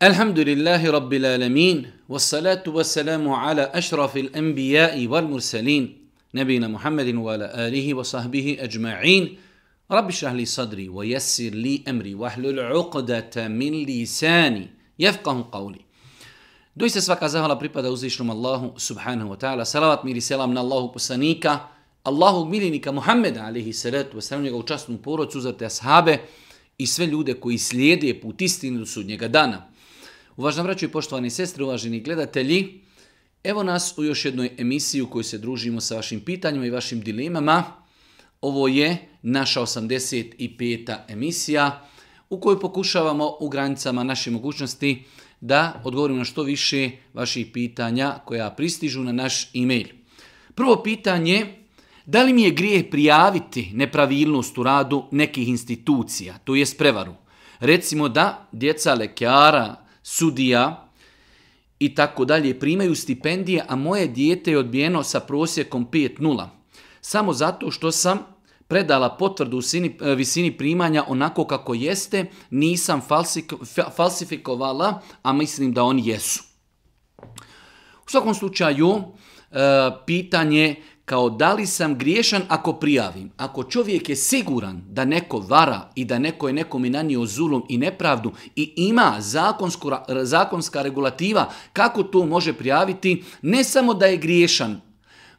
Alhamdulillahi rabbil alamin, wasalatu wasalamu ala ashrafil anbijai wal mursalin, nabijina muhammadin wa ala alihi wa sahbihi ajma'in, rabbišrah li sadri, wa jasir li emri, wa ahlul uqadata min lisani, jafqahu qawli. Doista svaka zahvala pripada uzlišnjom Allahu subhanahu wa ta'ala, salavat miri selam na Allahu poslanika, Allahu miljenika Muhammada alihi salatu wasalamu, njega učastnu porod te ashabe i sve ljude koji slijede put istinu sudnjega dana. Uvažna vraću i poštovani sestre, uvaženi gledatelji, evo nas u još jednoj emisiji u kojoj se družimo sa vašim pitanjima i vašim dilemama. Ovo je naša 85. emisija u kojoj pokušavamo u granicama naše mogućnosti da odgovorimo na što više vaših pitanja koja pristižu na naš e-mail. Prvo pitanje, da li mi je grijeh prijaviti nepravilnost u radu nekih institucija, to je prevaru? Recimo da djeca lekjara, sudija i tako dalje, primaju stipendije, a moje dijete je odbijeno sa prosjekom 5.0. Samo zato što sam predala potvrdu u e, visini primanja onako kako jeste, nisam falsifikovala, a mislim da oni jesu. U svakom slučaju, e, pitanje kao da li sam griješan ako prijavim. Ako čovjek je siguran da neko vara i da neko je nekom i nanio zulom i nepravdu i ima zakonska regulativa kako to može prijaviti, ne samo da je griješan,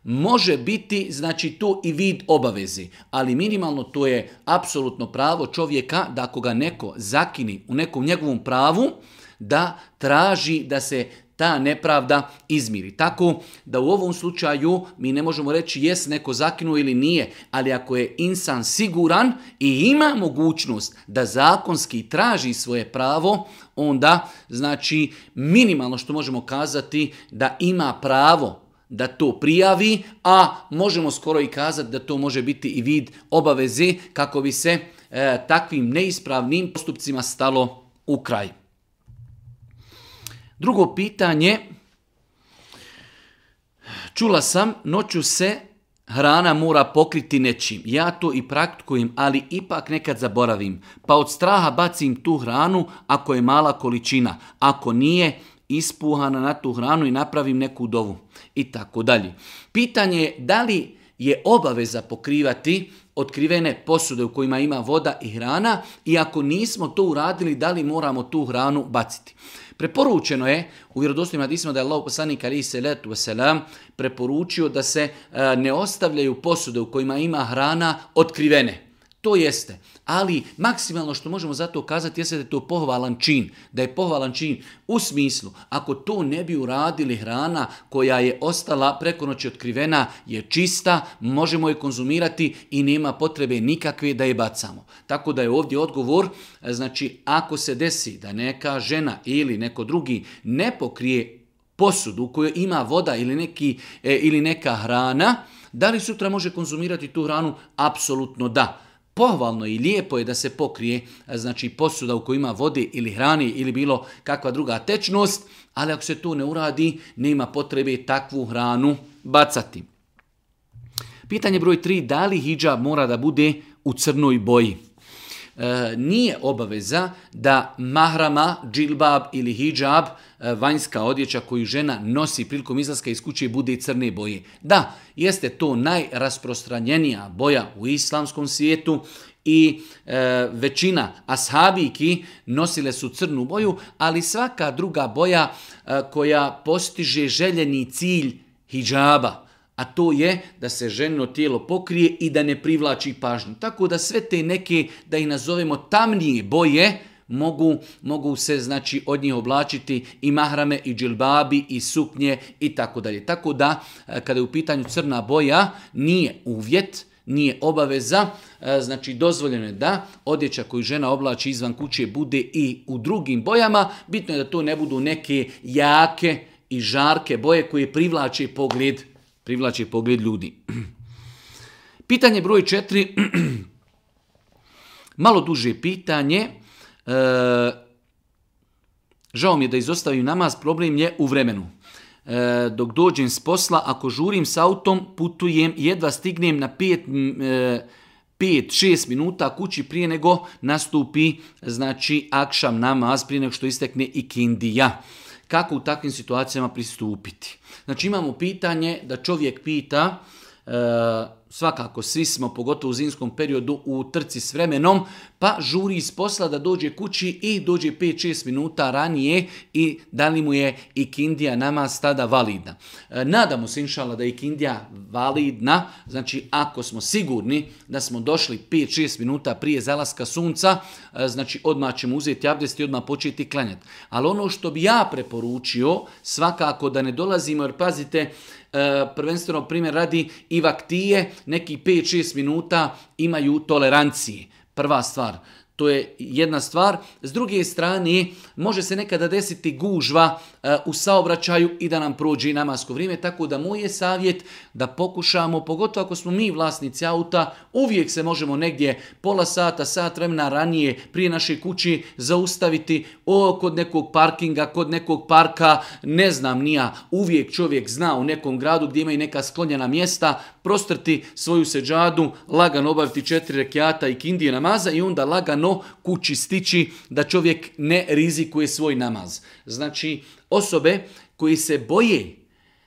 može biti znači to i vid obaveze, ali minimalno to je apsolutno pravo čovjeka da ako ga neko zakini u nekom njegovom pravu, da traži da se ta nepravda izmiri. Tako da u ovom slučaju mi ne možemo reći jes neko zakinuo ili nije, ali ako je insan siguran i ima mogućnost da zakonski traži svoje pravo, onda znači minimalno što možemo kazati da ima pravo da to prijavi, a možemo skoro i kazati da to može biti i vid obaveze kako bi se e, takvim neispravnim postupcima stalo u kraj. Drugo pitanje, čula sam, noću se hrana mora pokriti nečim. Ja to i praktikujem, ali ipak nekad zaboravim. Pa od straha bacim tu hranu ako je mala količina. Ako nije, ispuhana na tu hranu i napravim neku dovu. I tako dalje. Pitanje je da li je obaveza pokrivati otkrivene posude u kojima ima voda i hrana i ako nismo to uradili, da li moramo tu hranu baciti. Preporučeno je u vjerodostojnim hadisima da je Allah poslanik ali se letu selam preporučio da se e, ne ostavljaju posude u kojima ima hrana otkrivene. To jeste, ali maksimalno što možemo za to kazati jeste da je to pohvalan čin, da je pohvalan čin u smislu ako to ne bi uradili hrana koja je ostala preko noći otkrivena je čista, možemo je konzumirati i nema potrebe nikakve da je bacamo. Tako da je ovdje odgovor, znači ako se desi da neka žena ili neko drugi ne pokrije posudu u kojoj ima voda ili, neki, e, ili neka hrana, da li sutra može konzumirati tu hranu? Apsolutno da pohvalno i lijepo je da se pokrije e, znači posuda u kojoj ima vode ili hrani ili bilo kakva druga tečnost, ali ako se to ne uradi, nema potrebe takvu hranu bacati. Pitanje broj 3, da li hijab mora da bude u crnoj boji? E, nije obaveza da mahrama, džilbab ili hijab, e, vanjska odjeća koju žena nosi prilikom izlaska iz kuće bude i crne boje. Da, jeste to najrasprostranjenija boja u islamskom svijetu i e, većina ashabiki nosile su crnu boju, ali svaka druga boja koja postiže željeni cilj hijjaba a to je da se ženo tijelo pokrije i da ne privlači pažnju. Tako da sve te neke, da ih nazovemo tamnije boje, mogu, mogu se znači od njih oblačiti i mahrame i džilbabi i suknje i tako dalje. Tako da e, kada je u pitanju crna boja nije uvjet, nije obaveza, e, znači dozvoljeno je da odjeća koju žena oblači izvan kuće bude i u drugim bojama, bitno je da to ne budu neke jake i žarke boje koje privlače pogled Privlači pogled ljudi. Pitanje broj četiri, malo duže pitanje, e, žao mi je da izostavim namaz, problem je u vremenu. E, dok dođem s posla, ako žurim s autom, putujem, jedva stignem na 5-6 e, minuta kući prije nego nastupi znači akšam namaz prije nego što istekne i kindija kako u takvim situacijama pristupiti. Znači imamo pitanje da čovjek pita e, svakako svi smo, pogotovo u zimskom periodu, u trci s vremenom, pa žuri iz posla da dođe kući i dođe 5-6 minuta ranije i da li mu je i kindija nama tada validna. E, nadamo se inšala da je ikindija validna, znači ako smo sigurni da smo došli 5-6 minuta prije zalaska sunca, e, znači odmah ćemo uzeti abdest i odmah početi klanjati. Ali ono što bi ja preporučio, svakako da ne dolazimo, jer pazite, E, prvenstveno primjer radi i vaktije, neki 5-6 minuta imaju toleranciji. Prva stvar, to je jedna stvar. S druge strane, može se nekada desiti gužva e, u saobraćaju i da nam prođe namasko vrijeme, tako da moj je savjet da pokušamo, pogotovo ako smo mi vlasnici auta, uvijek se možemo negdje pola sata, sat vremena ranije prije naše kući zaustaviti o, kod nekog parkinga, kod nekog parka, ne znam nija, uvijek čovjek zna u nekom gradu gdje ima i neka sklonjena mjesta, prostrti svoju seđadu, lagano obaviti četiri rekiata i kindije namaza i onda lagano kući stići da čovjek ne rizikuje svoj namaz. Znači, osobe koji se boje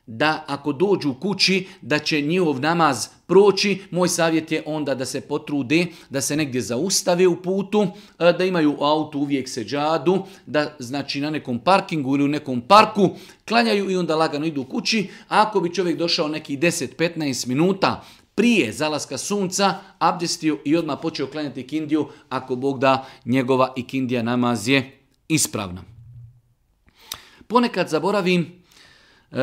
da ako dođu u kući da će njihov namaz proći, moj savjet je onda da se potrude, da se negdje zaustave u putu, e, da imaju u autu uvijek seđadu, da znači na nekom parkingu ili u nekom parku klanjaju i onda lagano idu u kući. A ako bi čovjek došao nekih 10-15 minuta prije zalaska sunca, abdestio i odmah počeo klanjati kindiju ako Bog da njegova kindija namaz je ispravna. Ponekad zaboravim E,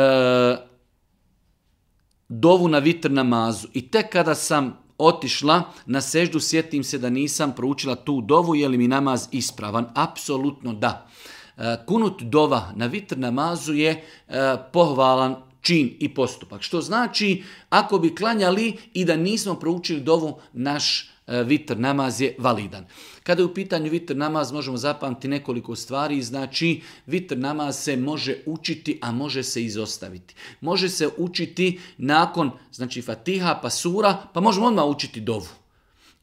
dovu na vitr namazu. I tek kada sam otišla na seždu, sjetim se da nisam proučila tu dovu, je li mi namaz ispravan? Apsolutno da. E, kunut dova na vitr namazu je e, pohvalan čin i postupak. Što znači, ako bi klanjali i da nismo proučili dovu, naš E, vitr namaz je validan. Kada je u pitanju vitr namaz možemo zapamtiti nekoliko stvari, znači vitr namaz se može učiti, a može se izostaviti. Može se učiti nakon znači fatiha pa sura, pa možemo odmah učiti dovu.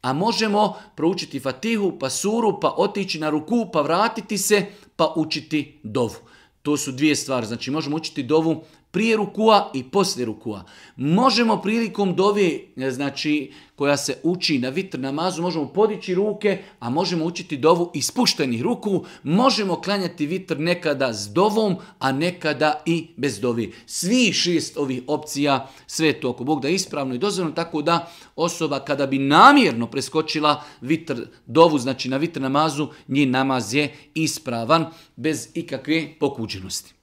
A možemo proučiti fatihu pa suru, pa otići na ruku, pa vratiti se, pa učiti dovu. To su dvije stvari. Znači možemo učiti dovu prije rukua i poslije rukua. Možemo prilikom dovi, e, znači koja se uči na vitr namazu, možemo podići ruke, a možemo učiti dovu ispuštenih ruku, možemo klanjati vitr nekada s dovom, a nekada i bez dovi. Svi šest ovih opcija, sve to oko Bog da je ispravno i dozvoljeno, tako da osoba kada bi namjerno preskočila vitr dovu, znači na vitr namazu, njih namaz je ispravan bez ikakve pokuđenosti.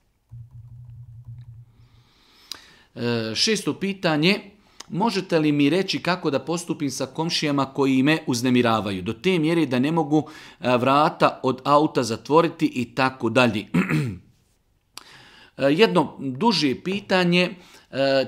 E, šesto pitanje, možete li mi reći kako da postupim sa komšijama koji me uznemiravaju, do te mjere da ne mogu e, vrata od auta zatvoriti i tako dalje. E, jedno duže pitanje,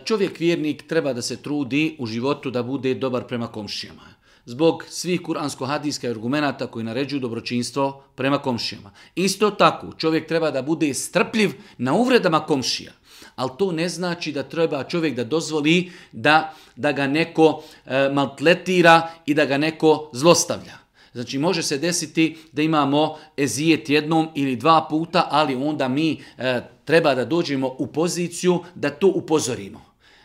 čovjek vjernik treba da se trudi u životu da bude dobar prema komšijama zbog svih kuransko-hadijskih argumenata koji naređuju dobročinstvo prema komšijama. Isto tako, čovjek treba da bude strpljiv na uvredama komšija. Ali to ne znači da treba čovjek da dozvoli da, da ga neko e, maltletira i da ga neko zlostavlja. Znači može se desiti da imamo ezijet jednom ili dva puta, ali onda mi e, treba da dođemo u poziciju da to upozorimo,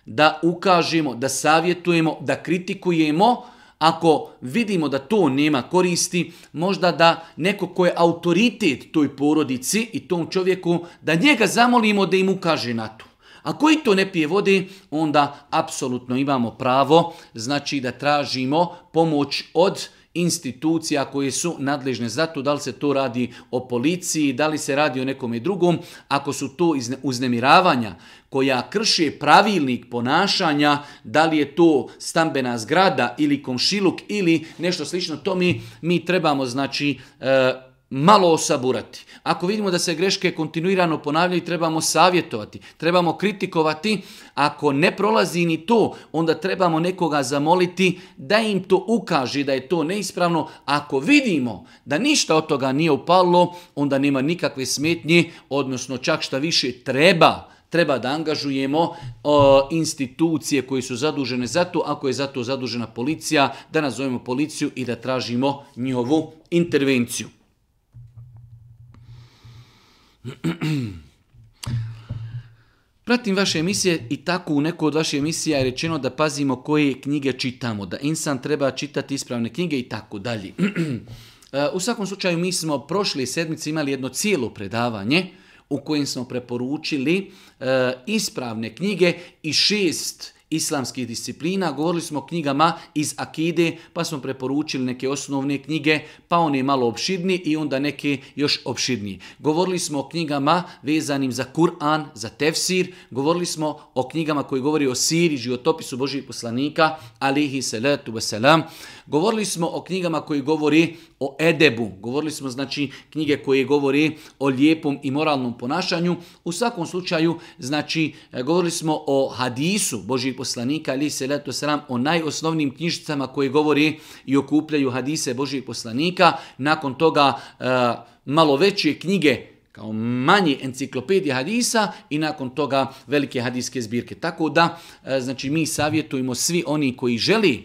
da ukažemo, da savjetujemo, da kritikujemo ako vidimo da to nema koristi, možda da neko ko je autoritet toj porodici i tom čovjeku, da njega zamolimo da im ukaže na to. A i to ne pije vode, onda apsolutno imamo pravo, znači da tražimo pomoć od institucija koje su nadležne za to, da li se to radi o policiji, da li se radi o nekom i drugom, ako su to uznemiravanja koja krši pravilnik ponašanja, da li je to stambena zgrada ili komšiluk ili nešto slično, to mi, mi trebamo znači e, malo osaburati. Ako vidimo da se greške kontinuirano ponavljaju, trebamo savjetovati, trebamo kritikovati. Ako ne prolazi ni to, onda trebamo nekoga zamoliti da im to ukaže da je to neispravno. Ako vidimo da ništa od toga nije upalo, onda nema nikakve smetnje, odnosno čak šta više treba treba da angažujemo institucije koje su zadužene za to, ako je za to zadužena policija, da nazovemo policiju i da tražimo njihovu intervenciju. Pratim vaše emisije i tako u neku od vaših emisija je rečeno da pazimo koje knjige čitamo, da insan treba čitati ispravne knjige i tako dalje. Uh, u svakom slučaju mi smo prošle sedmice imali jedno cijelo predavanje u kojem smo preporučili uh, ispravne knjige i šest islamskih disciplina. Govorili smo o knjigama iz Akide, pa smo preporučili neke osnovne knjige, pa one malo opširni i onda neke još opširniji. Govorili smo o knjigama vezanim za Kur'an, za tefsir, govorili smo o knjigama koje govori o siri, životopisu Božih poslanika, alihi salatu wasalam, Govorili smo o knjigama koji govori o edebu, govorili smo znači knjige koje govori o lijepom i moralnom ponašanju. U svakom slučaju, znači, e, govorili smo o hadisu Božih poslanika, ali se leto sram, o najosnovnim knjižicama koje govori i okupljaju hadise Božih poslanika. Nakon toga e, malo veće knjige kao manje enciklopedije hadisa i nakon toga velike hadijske zbirke. Tako da, e, znači, mi savjetujemo svi oni koji želi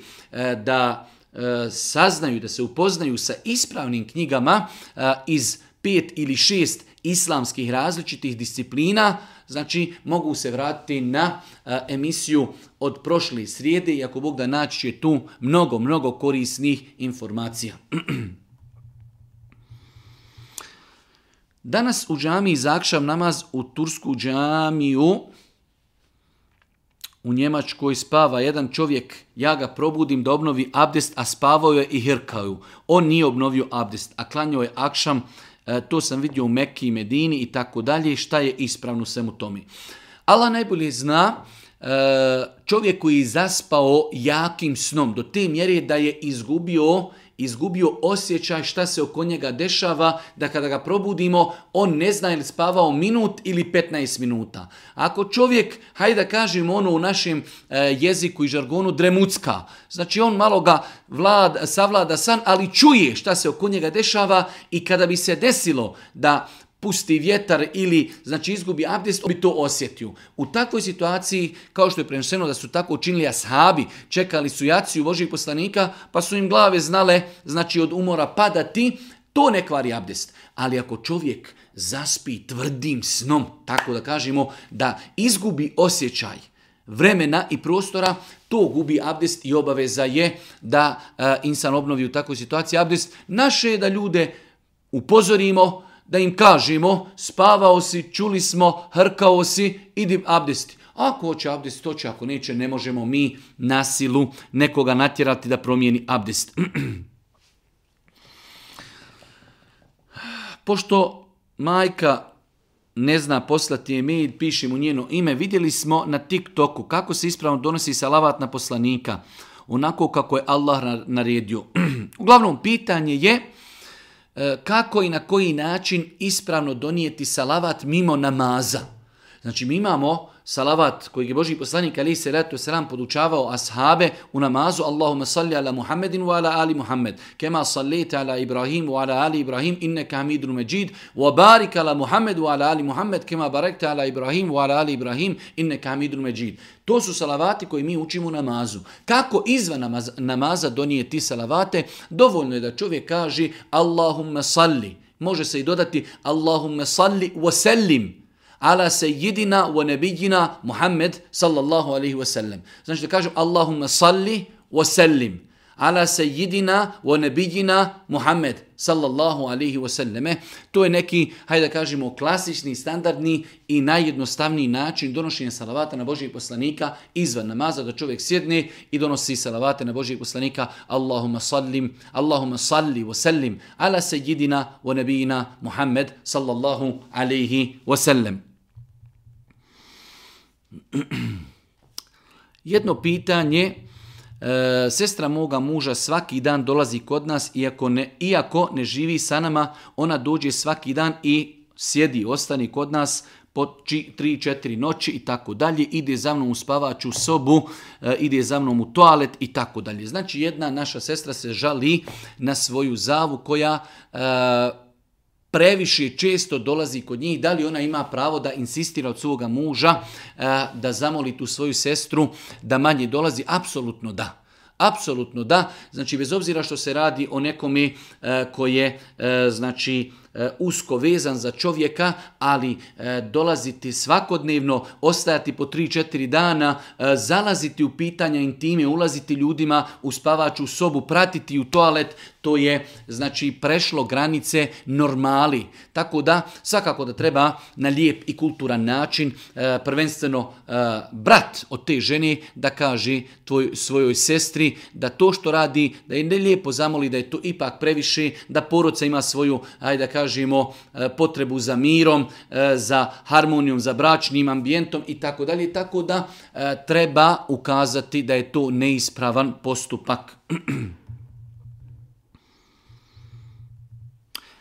da E, saznaju, da se upoznaju sa ispravnim knjigama e, iz pet ili šest islamskih različitih disciplina, znači mogu se vratiti na e, emisiju od prošle srijede i ako Bog da naći će tu mnogo, mnogo korisnih informacija. Danas u džamiji zakšam namaz u Tursku džamiju u Njemačkoj spava jedan čovjek, ja ga probudim da obnovi abdest, a spavao je i hirkaju. On nije obnovio abdest, a klanjao je akšam, e, to sam vidio u Mekiji, Medini i tako dalje, šta je ispravno svemu tome. Allah najbolje zna, e, čovjek koji je zaspao jakim snom, do te mjere da je izgubio izgubio osjećaj šta se oko njega dešava, da kada ga probudimo, on ne zna ili spavao minut ili 15 minuta. Ako čovjek, hajde da kažemo ono u našem e, jeziku i žargonu, dremucka, znači on malo ga vlad, savlada san, ali čuje šta se oko njega dešava i kada bi se desilo da pusti vjetar ili znači izgubi abdest, on bi to osjetio. U takvoj situaciji, kao što je prenešeno da su tako učinili ashabi, čekali su jaciju Božih poslanika, pa su im glave znale znači od umora padati, to ne kvari abdest. Ali ako čovjek zaspi tvrdim snom, tako da kažemo, da izgubi osjećaj vremena i prostora, to gubi abdest i obaveza je da e, insan obnovi u takvoj situaciji abdest. Naše je da ljude upozorimo, da im kažemo spavao si, čuli smo, hrkao si, idi abdesti. Ako hoće abdest, to će, ako neće, ne možemo mi na silu nekoga natjerati da promijeni abdest. Pošto majka ne zna poslati email, pišemo mu njeno ime, vidjeli smo na TikToku kako se ispravno donosi salavat na poslanika, onako kako je Allah naredio. Uglavnom, pitanje je, E, kako i na koji način ispravno donijeti salavat mimo namaza. Znači mi imamo salavat koji je Boži poslanik ali se letu selam podučavao ashabe u namazu Allahumma salli ala Muhammedin wa ala ali Muhammed kema sallaita ala Ibrahim wa ala ali Ibrahim inne hamidun Majid, wa barik ala Muhammed wa ala ali Muhammed kema barakta ala Ibrahim wa ala ali Ibrahim inne hamidun Majid. to su salavati koji mi učimo namazu. Kako izvan namaza, namaza donijeti salavate? Dovoljno je da čovjek kaže Allahumma salli. Može se i dodati Allahumma salli wa sallim ala se jedina wa nebijina Muhammed sallallahu alaihi wasallam. Znači da kažem Allahumma salli wa sallim ala se jedina wa nebijina Muhammed sallallahu alaihi wasallam. To je neki, hajde da kažemo, klasični, standardni i najjednostavniji način donošenja salavata na Božijeg poslanika izvan namaza, da čovjek sjedne i donosi salavate na Božijeg poslanika Allahumma sallim, Allahumma salli wa sallim, ala se jedina wa nebijina Muhammed sallallahu alaihi wasallam. Jedno pitanje, e, sestra moga muža svaki dan dolazi kod nas, iako ne, iako ne živi sa nama, ona dođe svaki dan i sjedi, ostani kod nas, po 3-4 noći i tako dalje, ide za mnom u spavaču sobu, e, ide za mnom u toalet i tako dalje. Znači jedna naša sestra se žali na svoju zavu koja e, previše često dolazi kod njih, da li ona ima pravo da insistira od svoga muža, e, da zamoli tu svoju sestru, da manje dolazi? Apsolutno da. Apsolutno da. Znači, bez obzira što se radi o nekome e, koji je, e, znači, usko vezan za čovjeka, ali dolaziti svakodnevno, ostajati po 3-4 dana, zalaziti u pitanja intime, ulaziti ljudima u spavaču sobu, pratiti u toalet, to je znači prešlo granice normali. Tako da svakako da treba na lijep i kulturan način e, prvenstveno e, brat od te žene da kaže svojoj sestri da to što radi, da je ne lijepo zamoli da je to ipak previše, da poroca ima svoju, ajde da kažemo, e, potrebu za mirom, za harmonijom, za bračnim ambijentom i tako dalje. Tako da treba ukazati da je to neispravan postupak.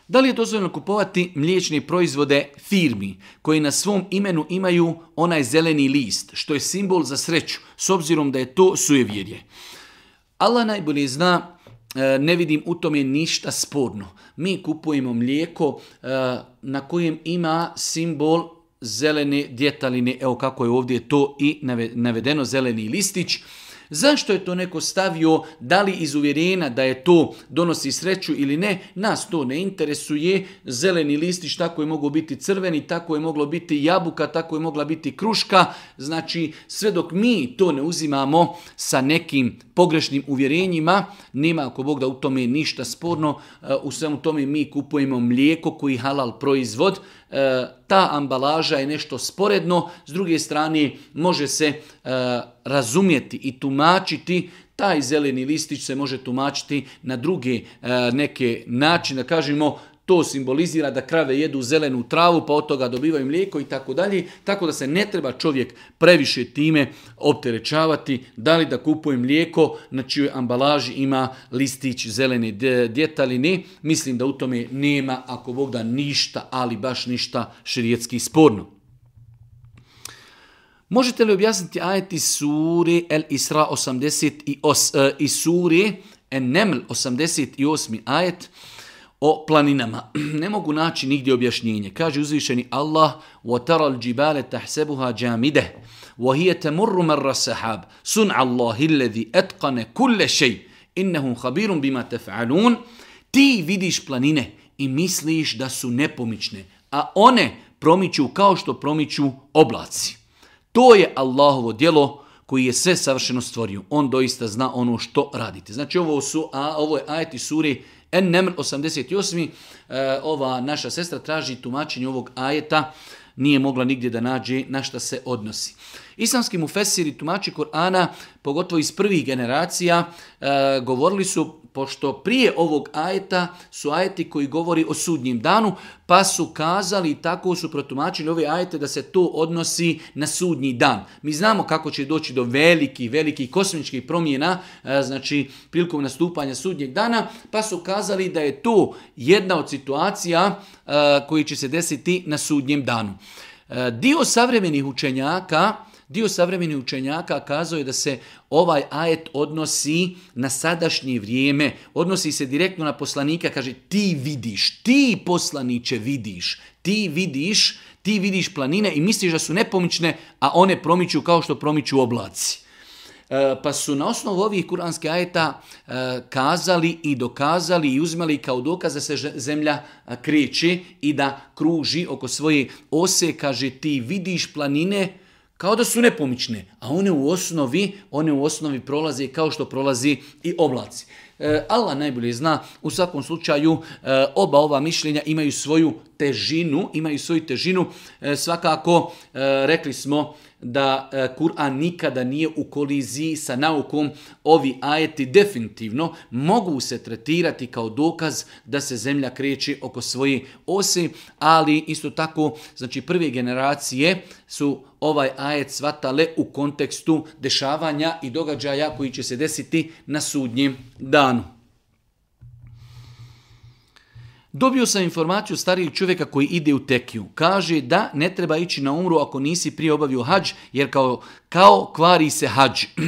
Da li je dozvoljeno kupovati mliječne proizvode firmi koji na svom imenu imaju onaj zeleni list, što je simbol za sreću, s obzirom da je to sujevjerje? Allah najbolje zna, e, ne vidim u tome ništa sporno. Mi kupujemo mlijeko e, na kojem ima simbol zelene djetaline, evo kako je ovdje to i navedeno, zeleni listić, Zašto je to neko stavio, da li iz uvjerenja da je to donosi sreću ili ne, nas to ne interesuje. Zeleni listić tako je mogao biti crveni, tako je moglo biti jabuka, tako je mogla biti kruška. Znači sve dok mi to ne uzimamo sa nekim pogrešnim uvjerenjima, nema ako Bog da u tome ništa sporno, e, u svemu tome mi kupujemo mlijeko koji halal proizvod, E, ta ambalaža je nešto sporedno, s druge strane može se e, razumjeti i tumačiti taj zeleni listić se može tumačiti na druge e, neke načine. Kažemo, to simbolizira da krave jedu zelenu travu, pa od toga dobivaju mlijeko i tako dalje. Tako da se ne treba čovjek previše time opterećavati. Da li da kupuje mlijeko na čijoj ambalaži ima listić zelene ne. Mislim da u tome nema, ako Bog da, ništa, ali baš ništa širijetski sporno. Možete li objasniti ajeti suri El Isra 80 i, os, eh, En 88. ajet? o planinama. ne mogu naći nigdje objašnjenje. Kaže uzvišeni Allah وَتَرَ الْجِبَالَ تَحْسَبُهَا جَامِدَ وَهِيَ تَمُرُّ مَرَّ سَحَابِ سُنْعَ اللَّهِ الَّذِي أَتْقَنَ كُلَّ شَيْ إِنَّهُمْ خَبِيرٌ بِمَا تَفْعَلُونَ Ti vidiš planine i misliš da su nepomične, a one promiču kao što promiču oblaci. To je Allahovo djelo koji je sve savršeno stvorio. On doista zna ono što radite. Znači ovo su, a ovo je ajeti suri En Neml 88. E, ova naša sestra traži tumačenje ovog ajeta, nije mogla nigdje da nađe na šta se odnosi. Islamski mufesiri tumači Kur'ana, pogotovo iz prvih generacija, e, govorili su pošto prije ovog ajeta su ajeti koji govori o sudnjim danu, pa su kazali tako su protumačili ove ajete da se to odnosi na sudnji dan. Mi znamo kako će doći do veliki, veliki kosmičkih promjena, e, znači prilikom nastupanja sudnjeg dana, pa su kazali da je to jedna od situacija e, koji će se desiti na sudnjem danu. E, dio savremenih učenjaka Dio savremenih učenjaka kazao je da se ovaj ajet odnosi na sadašnje vrijeme, odnosi se direktno na poslanika, kaže ti vidiš, ti poslaniće vidiš, ti vidiš, ti vidiš planine i misliš da su nepomične, a one promiču kao što promiču oblaci. E, pa su na osnovu ovih kuranskih ajeta e, kazali i dokazali i uzmali kao dokaz da se zemlja kreće i da kruži oko svoje ose, kaže ti vidiš planine, kao da su nepomične, a one u osnovi, one u osnovi prolaze kao što prolazi i oblaci. E, Allah najbolje zna, u svakom slučaju e, oba ova mišljenja imaju svoju težinu, imaju svoju težinu. E, svakako, rekli smo, da e, Kur'an nikada nije u koliziji sa naukom, ovi ajeti definitivno mogu se tretirati kao dokaz da se zemlja kreće oko svoje osi, ali isto tako, znači prve generacije su ovaj ajet svatale u kontekstu dešavanja i događaja koji će se desiti na sudnjem danu. Dobio sam informaciju starijeg čovjeka koji ide u tekiju. Kaže da ne treba ići na umru ako nisi prije obavio hađ, jer kao, kao kvari se hađ.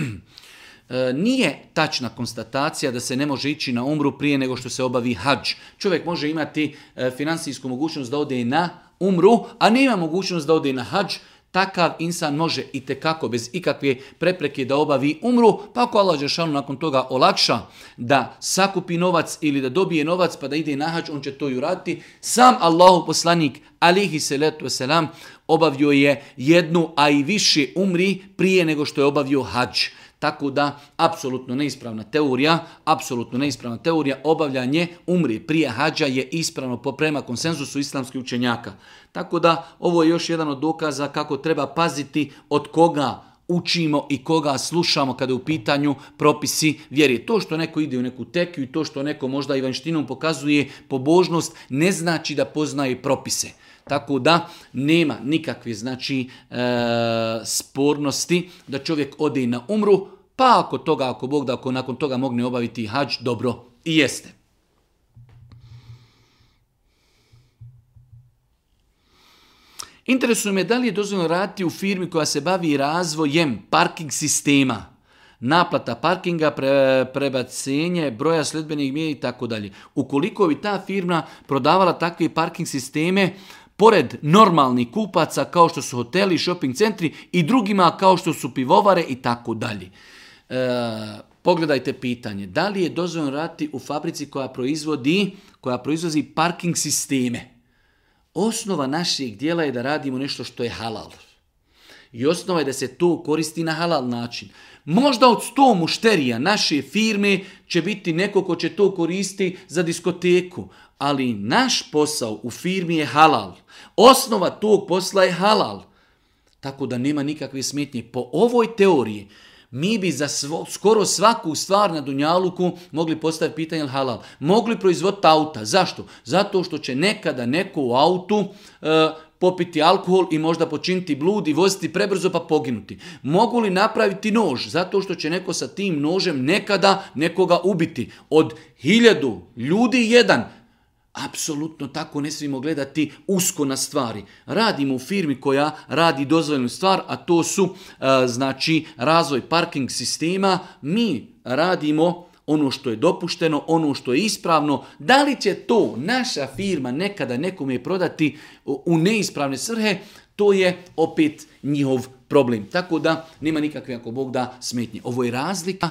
E, nije tačna konstatacija da se ne može ići na umru prije nego što se obavi hađ. Čovjek može imati e, financijsku mogućnost da ode na umru, a nema mogućnost da ode na hađ, takav insan može i tekako bez ikakve prepreke da obavi umru, pa ako Allah Žešanu nakon toga olakša da sakupi novac ili da dobije novac pa da ide na hađ, on će to i uraditi. Sam Allahu poslanik alihi salatu wasalam obavio je jednu, a i više umri prije nego što je obavio hađ. Tako da, apsolutno neispravna teorija, apsolutno neispravna teorija, obavljanje umri prije hađa je ispravno poprema konsenzusu islamskih učenjaka. Tako da, ovo je još jedan od dokaza kako treba paziti od koga učimo i koga slušamo kada je u pitanju propisi vjeri. To što neko ide u neku tekiju i to što neko možda i vanštinom pokazuje pobožnost ne znači da poznaje propise. Tako da nema nikakve znači e, spornosti da čovjek ode na umru, pa ako toga, ako Bog da, ako nakon toga mogne obaviti hađ, dobro i jeste. Interesuje me da li je dozvoljeno raditi u firmi koja se bavi razvojem parking sistema, naplata parkinga, pre, prebacenje broja sljedbenih mjera i tako dalje. Ukoliko bi ta firma prodavala takve parking sisteme, pored normalnih kupaca kao što su hoteli, shopping centri i drugima kao što su pivovare i tako dalje. E, pogledajte pitanje, da li je dozvoljeno raditi u fabrici koja proizvodi, koja proizvozi parking sisteme? Osnova našeg dijela je da radimo nešto što je halal. I osnova je da se to koristi na halal način. Možda od sto mušterija naše firme će biti neko ko će to koristi za diskoteku, ali naš posao u firmi je halal. Osnova tog posla je halal. Tako da nema nikakve smetnje. Po ovoj teoriji mi bi za skoro svaku stvar na Dunjaluku mogli postaviti pitanje halal. Mogli proizvoditi auta. Zašto? Zato što će nekada neko u autu e, popiti alkohol i možda počiniti blud i voziti prebrzo pa poginuti. Mogu li napraviti nož? Zato što će neko sa tim nožem nekada nekoga ubiti. Od hiljadu ljudi jedan Apsolutno tako ne smijemo gledati usko na stvari. Radimo u firmi koja radi dozvoljenu stvar, a to su e, znači razvoj parking sistema. Mi radimo ono što je dopušteno, ono što je ispravno. Da li će to naša firma nekada nekome prodati u neispravne srhe, to je opet njihov problem. Tako da nema nikakve, ako Bog da, smetnje. Ovo je razlika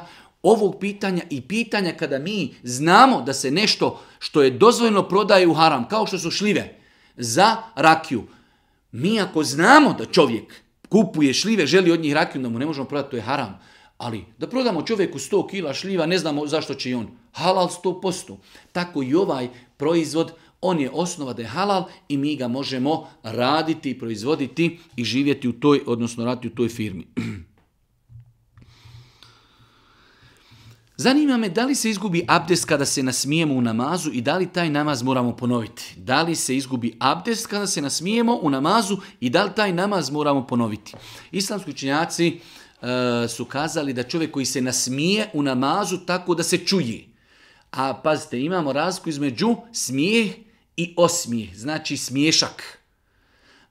ovog pitanja i pitanja kada mi znamo da se nešto što je dozvoljeno prodaje u haram, kao što su šljive, za rakiju. Mi ako znamo da čovjek kupuje šljive, želi od njih rakiju, da mu ne možemo prodati, to je haram. Ali da prodamo čovjeku 100 kila šljiva, ne znamo zašto će i on. Halal 100%. Tako i ovaj proizvod, on je osnova da je halal i mi ga možemo raditi i proizvoditi i živjeti u toj, odnosno raditi u toj firmi. Zanima me da li se izgubi abdest kada se nasmijemo u namazu i da li taj namaz moramo ponoviti. Da li se izgubi abdest kada se nasmijemo u namazu i da li taj namaz moramo ponoviti. Islamski učinjaci e, su kazali da čovjek koji se nasmije u namazu tako da se čuje. A pazite, imamo razliku između smijeh i osmije, znači smiješak.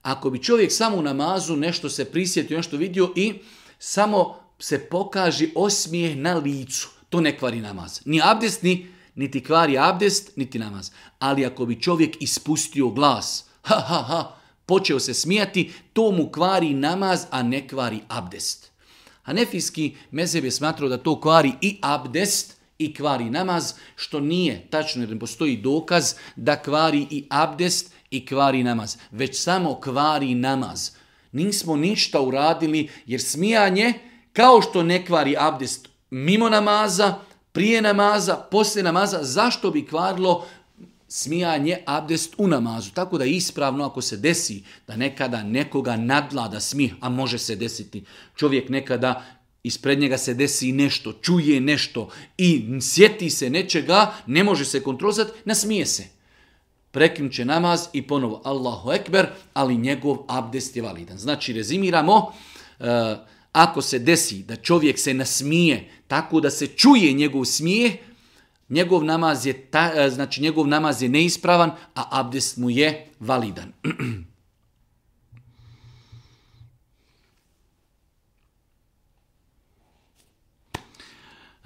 Ako bi čovjek samo u namazu nešto se prisjetio, nešto vidio i samo se pokaži osmije na licu to ne kvari namaz. Ni abdest, ni, niti kvari abdest, niti namaz. Ali ako bi čovjek ispustio glas, ha, ha, ha, počeo se smijati, to mu kvari namaz, a ne kvari abdest. Hanefijski mezeb je smatrao da to kvari i abdest i kvari namaz, što nije tačno jer ne postoji dokaz da kvari i abdest i kvari namaz, već samo kvari namaz. Nismo ništa uradili jer smijanje, kao što ne kvari abdest mimo namaza, prije namaza, poslije namaza, zašto bi kvarlo smijanje abdest u namazu. Tako da je ispravno ako se desi da nekada nekoga nadlada smih, a može se desiti. Čovjek nekada ispred njega se desi nešto, čuje nešto i sjeti se nečega, ne može se kontrolizati, nasmije se. Prekriče namaz i ponovo Allahu Ekber, ali njegov abdest je validan. Znači, rezimiramo, e, ako se desi da čovjek se nasmije tako da se čuje njegov smijeh, njegov namaz je, ta, e, znači njegov namaz je neispravan, a abdest mu je validan.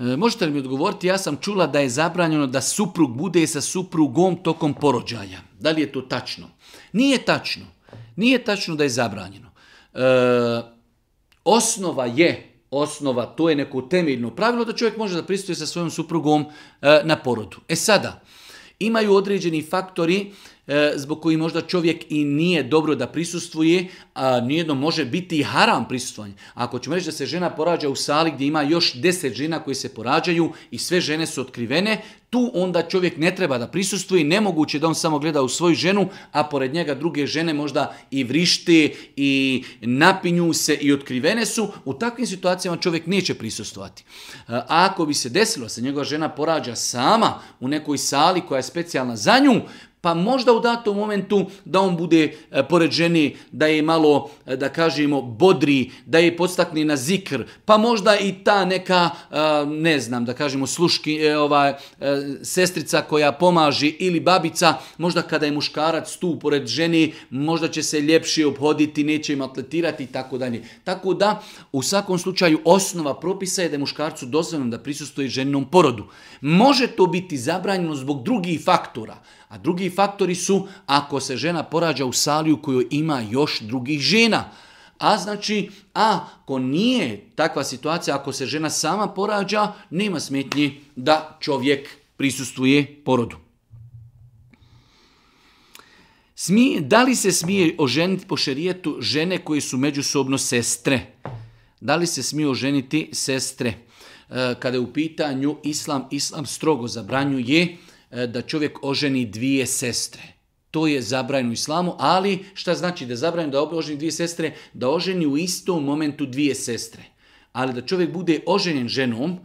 E, možete li mi odgovoriti, ja sam čula da je zabranjeno da suprug bude sa suprugom tokom porođaja. Da li je to tačno? Nije tačno. Nije tačno da je zabranjeno. E, Osnova je, osnova, to je neko temeljno pravilo da čovjek može da sa svojom suprugom e, na porodu. E sada, imaju određeni faktori E, zbog koji možda čovjek i nije dobro da prisustvuje, a nijedno može biti i haram prisustvovanje. Ako ćemo reći da se žena porađa u sali gdje ima još deset žena koji se porađaju i sve žene su otkrivene, tu onda čovjek ne treba da prisustvuje, nemoguće da on samo gleda u svoju ženu, a pored njega druge žene možda i vrište i napinju se i otkrivene su, u takvim situacijama čovjek neće prisustvovati. E, a ako bi se desilo da se njegova žena porađa sama u nekoj sali koja je specijalna za nju, pa možda u datom momentu da on bude ženi, e, da je malo, e, da kažemo, bodri, da je podstakni na zikr, pa možda i ta neka, e, ne znam, da kažemo, sluški, sestrica koja pomaži ili babica, možda kada je muškarac tu pored ženi, možda će se ljepši obhoditi, neće im atletirati i tako dalje. Tako da, u svakom slučaju, osnova propisa je da je muškarcu dozvoljeno da prisustuje ženinom porodu. Može to biti zabranjeno zbog drugih faktora, a drugi faktori su ako se žena porađa u saliju u ima još drugih žena. A znači, a, ako nije takva situacija, ako se žena sama porađa, nema smetnji da čovjek prisustuje porodu. Smije, da li se smije oženiti po šerijetu žene koje su međusobno sestre? Da li se smije oženiti sestre? E, kada je u pitanju islam, islam strogo zabranjuje E, da čovjek oženi dvije sestre. To je zabranjeno islamu, ali šta znači da je zabranjeno da oženi dvije sestre? Da oženi u istom momentu dvije sestre. Ali da čovjek bude oženjen ženom,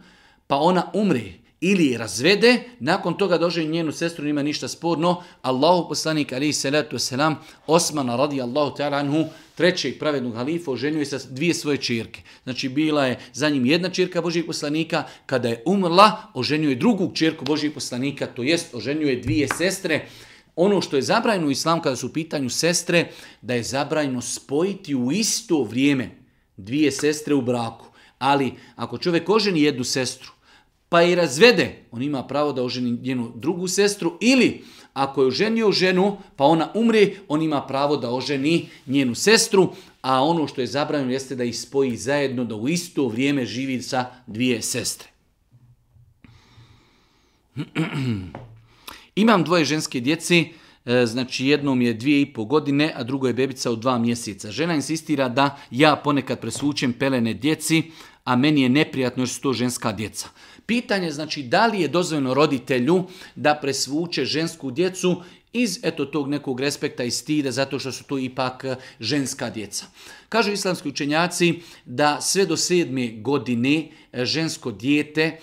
pa ona umri, ili razvede, nakon toga dođe njenu sestru, nima ništa sporno. Allahu poslanik alaihi salatu wasalam, Osmana radi Allahu ta'ala anhu, trećeg pravednog halifa, oženio je sa dvije svoje čirke. Znači bila je za njim jedna čirka Božijeg poslanika, kada je umrla, oženio je drugu čirku Božijeg poslanika, to jest oženio je dvije sestre. Ono što je zabranjeno u islamu kada su u pitanju sestre, da je zabrajno spojiti u isto vrijeme dvije sestre u braku. Ali ako čovjek oženi jednu sestru, pa i razvede, on ima pravo da oženi njenu drugu sestru ili ako je oženio ženu pa ona umri, on ima pravo da oženi njenu sestru, a ono što je zabranjeno jeste da ih spoji zajedno da u isto vrijeme živi sa dvije sestre. Imam dvoje ženske djeci, e, znači jednom je dvije i pol godine, a drugo je bebica u dva mjeseca. Žena insistira da ja ponekad presvučem pelene djeci, a meni je neprijatno jer su to ženska djeca. Pitanje znači da li je dozvoljeno roditelju da presvuče žensku djecu iz eto tog nekog respekta i stida zato što su to ipak e, ženska djeca. Kažu islamski učenjaci da sve do sedme godine e, žensko dijete e,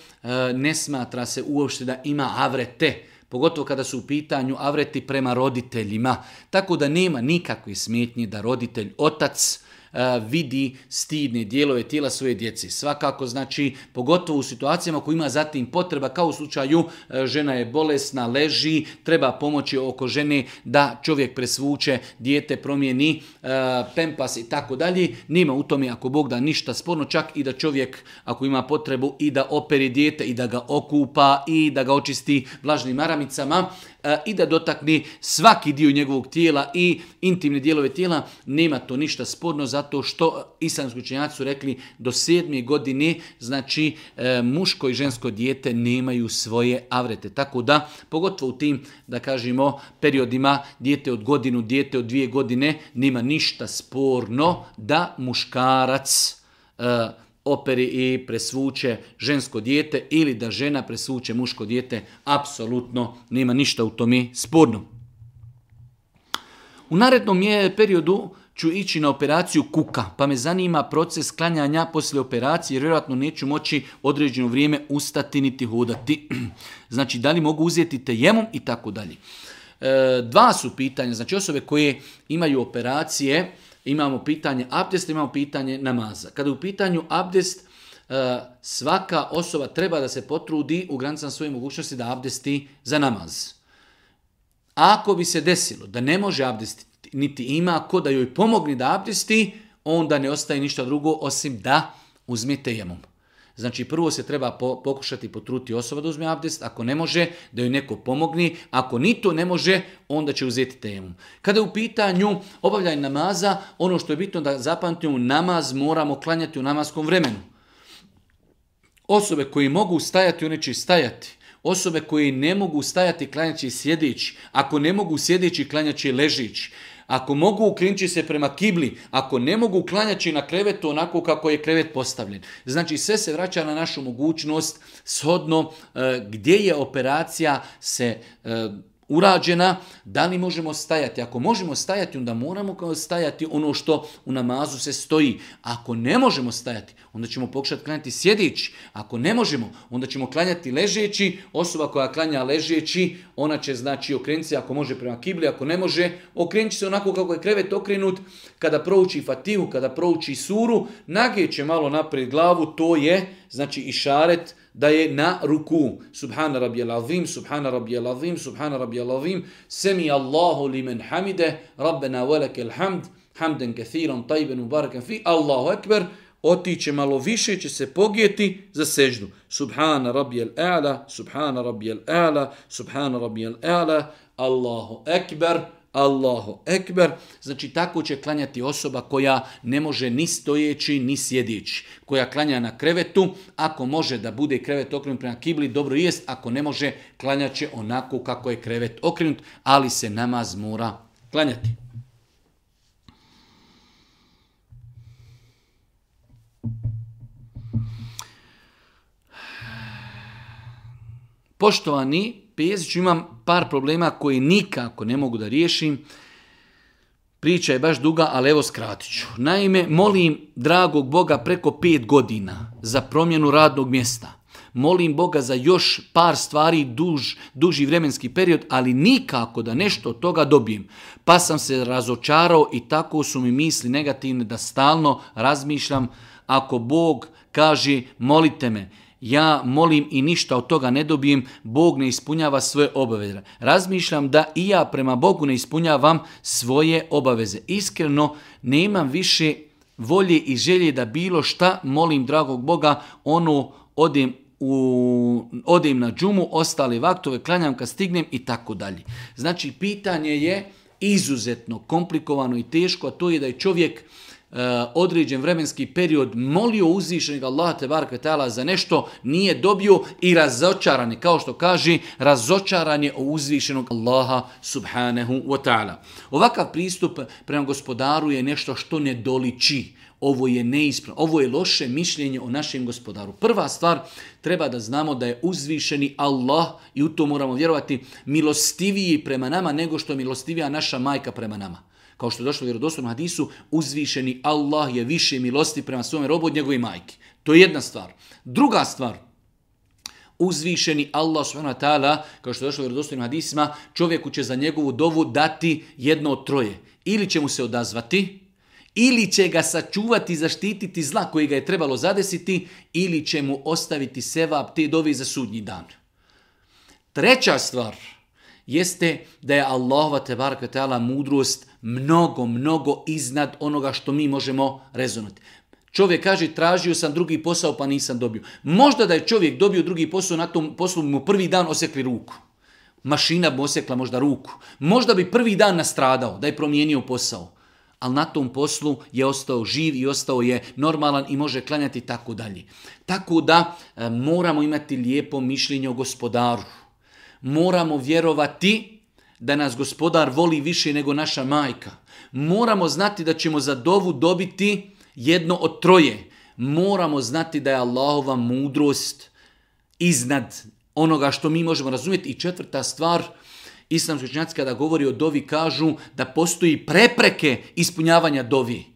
ne smatra se uopšte da ima avrete, pogotovo kada su u pitanju avreti prema roditeljima, tako da nema nikakve smetnje da roditelj, otac, E, vidi stidne dijelove tijela svoje djeci. Svakako, znači, pogotovo u situacijama koji ima zatim potreba, kao u slučaju e, žena je bolesna, leži, treba pomoći oko žene da čovjek presvuče, dijete promijeni, e, pempas i tako dalje. Nima u tome, ako Bog da ništa sporno, čak i da čovjek, ako ima potrebu, i da operi dijete, i da ga okupa, i da ga očisti vlažnim maramicama, E, i da dotakne svaki dio njegovog tijela i intimne dijelove tijela, nema to ništa sporno zato što islamski učenjaci su rekli do sedme godine, znači e, muško i žensko dijete nemaju svoje avrete. Tako da, pogotovo u tim, da kažemo, periodima dijete od godinu, dijete od dvije godine, nema ništa sporno da muškarac e, operi i presvuče žensko dijete ili da žena presvuče muško dijete, apsolutno nema ništa u tome sporno. U narednom je periodu ću ići na operaciju kuka, pa me zanima proces klanjanja poslije operacije, jer vjerojatno neću moći određeno vrijeme ustati niti hodati. znači, da li mogu uzeti tejemom i tako dalje. E, dva su pitanja, znači osobe koje imaju operacije, imamo pitanje abdest, imamo pitanje namaza. Kada u pitanju abdest, e, svaka osoba treba da se potrudi u granicama svoje mogućnosti da abdesti za namaz. Ako bi se desilo da ne može abdestiti, niti ima ko da joj pomogne da abdesti, onda ne ostaje ništa drugo osim da uzmete jemom. Znači prvo se treba pokušati potruti osoba da uzme abdest, ako ne može da joj neko pomogni, ako ni to ne može onda će uzeti temu. Kada je u pitanju obavljanje namaza, ono što je bitno da zapamtimo, namaz moramo klanjati u namaskom vremenu. Osobe koje mogu stajati, one će stajati. Osobe koje ne mogu stajati, klanjaći sjedeći. Ako ne mogu sjedići, klanjaći ležići. Ako mogu uklinči se prema kibli, ako ne mogu klanjaći na krevetu onako kako je krevet postavljen. Znači sve se vraća na našu mogućnost shodno e, gdje je operacija se e, urađena, da li možemo stajati? Ako možemo stajati, onda moramo kao stajati ono što u namazu se stoji. Ako ne možemo stajati, onda ćemo pokušati klanjati sjedeći. Ako ne možemo, onda ćemo klanjati ležeći. Osoba koja klanja ležeći, ona će znači okrenuti se ako može prema kibli, ako ne može, okrenuti se onako kako je krevet okrenut. Kada prouči fatihu, kada prouči suru, će malo naprijed glavu, to je znači išaret da je na ruku. Subhana rabijel azim, subhana rabijel azim, subhana rabijel azim, semi Allahu li men hamide, rabbena velekel hamd, hamden kathiran, tajben, mubarakan fi, Allahu ekber, otiće malo više će se pogijeti za seždu. Subhana rabijel a'la, subhana rabijel a'la, subhana rabijel a'la, Allahu ekber, Allahu ekber, znači tako će klanjati osoba koja ne može ni stojeći ni sjedići, koja klanja na krevetu, ako može da bude krevet okrenut prema kibli, dobro jest, ako ne može, klanjaće će onako kako je krevet okrenut, ali se namaz mora klanjati. Poštovani Peziću imam par problema koje nikako ne mogu da riješim. Priča je baš duga, ali evo skratit ću. Naime, molim dragog Boga preko pet godina za promjenu radnog mjesta. Molim Boga za još par stvari duž, duži vremenski period, ali nikako da nešto od toga dobijem. Pa sam se razočarao i tako su mi misli negativne da stalno razmišljam ako Bog kaže molite me, ja molim i ništa od toga ne dobijem, Bog ne ispunjava svoje obaveze. Razmišljam da i ja prema Bogu ne ispunjavam svoje obaveze. Iskreno, nemam više volje i želje da bilo šta molim dragog Boga, ono odem u, odem na džumu, ostale vaktove, klanjam kad stignem i tako dalje. Znači, pitanje je izuzetno komplikovano i teško, a to je da je čovjek Eh, određen vremenski period molio uzvišenog Allaha te tala za nešto nije dobio i razočarani, kao što kaže, razočaran je uzvišenog Allaha subhanahu wa ta'ala. Ovakav pristup prema gospodaru je nešto što ne doliči. Ovo je neispravno, ovo je loše mišljenje o našem gospodaru. Prva stvar, treba da znamo da je uzvišeni Allah, i u to moramo vjerovati, milostiviji prema nama nego što je milostivija naša majka prema nama. Kao što je došlo u vjerodostavnom hadisu, uzvišeni Allah je više milosti prema svome robu od njegove majke. To je jedna stvar. Druga stvar, uzvišeni Allah subhanahu tala, kao što je došlo u vjerodostojnim hadisima, čovjeku će za njegovu dovu dati jedno od troje. Ili će mu se odazvati, ili će ga sačuvati i zaštititi zla koji ga je trebalo zadesiti, ili će mu ostaviti sevap te dovi za sudnji dan. Treća stvar jeste da je Allahova tebarka mudrost mnogo, mnogo iznad onoga što mi možemo rezonati. Čovjek kaže, tražio sam drugi posao pa nisam dobio. Možda da je čovjek dobio drugi posao, na tom poslu mu prvi dan osekli ruku. Mašina bi osekla možda ruku. Možda bi prvi dan nastradao da je promijenio posao. Ali na tom poslu je ostao živ i ostao je normalan i može klanjati tako dalje. Tako da e, moramo imati lijepo mišljenje o gospodaru. Moramo vjerovati da nas gospodar voli više nego naša majka. Moramo znati da ćemo za dovu dobiti jedno od troje. Moramo znati da je Allahova mudrost iznad onoga što mi možemo razumjeti. I četvrta stvar, islamski činjaci kada govori o dovi kažu da postoji prepreke ispunjavanja dovi.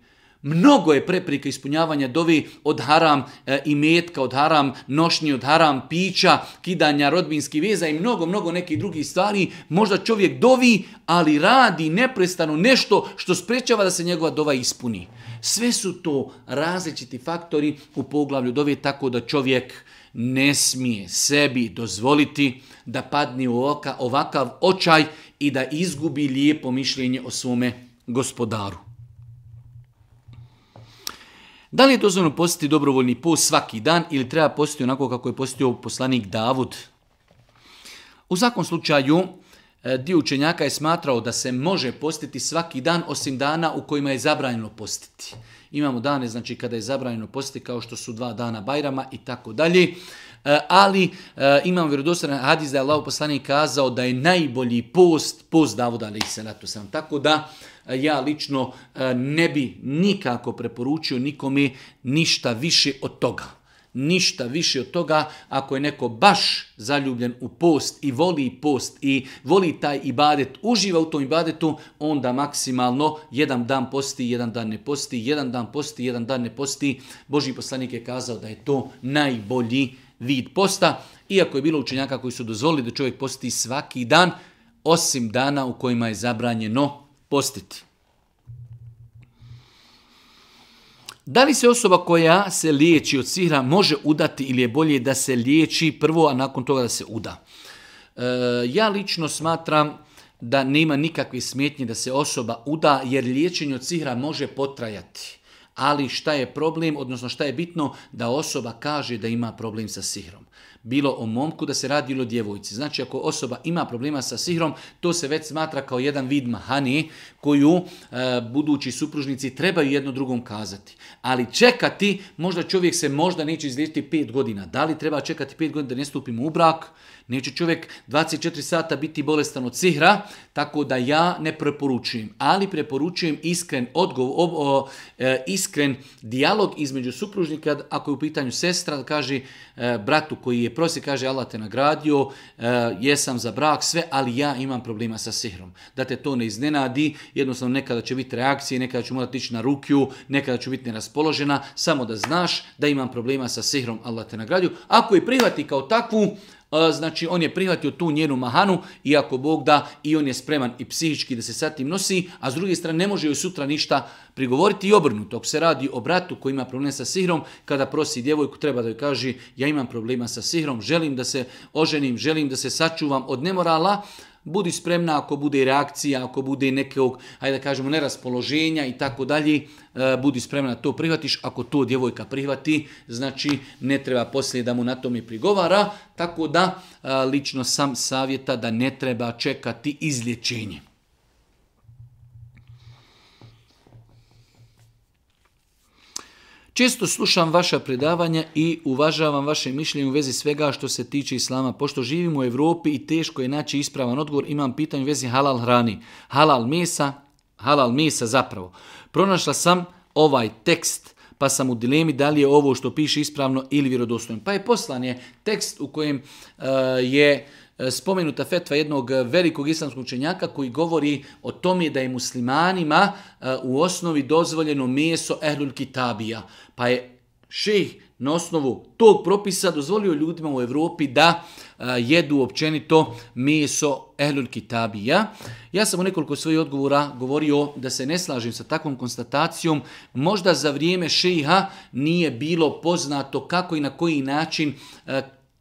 Mnogo je preprika ispunjavanja dovi od haram e, i metka, od haram nošnji, od haram pića, kidanja rodbinskih veza i mnogo, mnogo nekih drugih stvari. Možda čovjek dovi, ali radi neprestano nešto što sprečava da se njegova dova ispuni. Sve su to različiti faktori u poglavlju dovi tako da čovjek ne smije sebi dozvoliti da padne u oka, ovakav očaj i da izgubi lijepo mišljenje o svome gospodaru. Da li je dozvoljeno postiti dobrovoljni post svaki dan ili treba postiti onako kako je postio poslanik Davud? U svakom slučaju, e, dio učenjaka je smatrao da se može postiti svaki dan osim dana u kojima je zabranjeno postiti. Imamo dane znači kada je zabranjeno postiti kao što su dva dana Bajrama i tako dalje. E, ali e, imam vjerodostan hadis da je Allah poslanik kazao da je najbolji post, post Davuda ali se na sam. Tako da E, ja lično e, ne bi nikako preporučio nikome ništa više od toga. Ništa više od toga ako je neko baš zaljubljen u post i voli post i voli taj ibadet, uživa u tom ibadetu, onda maksimalno jedan dan posti, jedan dan ne posti, jedan dan posti, jedan dan ne posti. Boži poslanik je kazao da je to najbolji vid posta. Iako je bilo učenjaka koji su dozvolili da čovjek posti svaki dan, osim dana u kojima je zabranjeno postiti. Da li se osoba koja se liječi od sihra može udati ili je bolje da se liječi prvo, a nakon toga da se uda? E, ja lično smatram da nema nikakve smjetnje da se osoba uda, jer liječenje od sihra može potrajati. Ali šta je problem, odnosno šta je bitno, da osoba kaže da ima problem sa sihrom bilo o momku da se radilo o djevojci. Znači ako osoba ima problema sa sihrom, to se već smatra kao jedan vid mahani koju e, budući supružnici trebaju jedno drugom kazati. Ali čekati, možda čovjek se možda neće izliječiti pet godina. Da li treba čekati pet godina da ne stupimo u brak Neće čovjek 24 sata biti bolestan od sihra, tako da ja ne preporučujem. Ali preporučujem iskren odgovor, e, iskren dijalog između supružnika, ako je u pitanju sestra, kaže e, bratu koji je prosi, kaže Allah te nagradio, e, jesam za brak, sve, ali ja imam problema sa sihrom. Da te to ne iznenadi, jednostavno nekada će biti reakcije, nekada ću morati ići na rukju, nekada ću biti neraspoložena, samo da znaš da imam problema sa sihrom, Allah te nagradio. Ako je prihvati kao takvu, Znači, on je prihvatio tu njenu mahanu, iako Bog da, i on je spreman i psihički da se sa tim nosi, a s druge strane ne može joj sutra ništa prigovoriti i obrnuto. Ako se radi o bratu koji ima problem sa sihrom, kada prosi djevojku, treba da joj kaže, ja imam problema sa sihrom, želim da se oženim, želim da se sačuvam od nemorala, Budi spremna ako bude reakcija, ako bude nekog, hajde da kažemo, neraspoloženja i tako dalje, e, budi spremna da to prihvatiš. Ako to djevojka prihvati, znači ne treba poslije da mu na tome prigovara, tako da e, lično sam savjeta da ne treba čekati izlječenje. Često slušam vaša predavanja i uvažavam vaše mišljenje u vezi svega što se tiče islama. Pošto živim u Europi i teško je naći ispravan odgovor, imam pitanje u vezi halal hrani. Halal mesa, halal mesa zapravo. Pronašla sam ovaj tekst pa sam u dilemi da li je ovo što piše ispravno ili vjerodostojno. Pa je poslan je tekst u kojem e, je E, spomenuta fetva jednog velikog islamskog učenjaka koji govori o tome da je muslimanima e, u osnovi dozvoljeno meso ehlul kitabija. Pa je šejh na osnovu tog propisa dozvolio ljudima u Europi da e, jedu općenito meso ehlul kitabija. Ja sam u nekoliko svojih odgovora govorio da se ne slažem sa takvom konstatacijom. Možda za vrijeme šeha nije bilo poznato kako i na koji način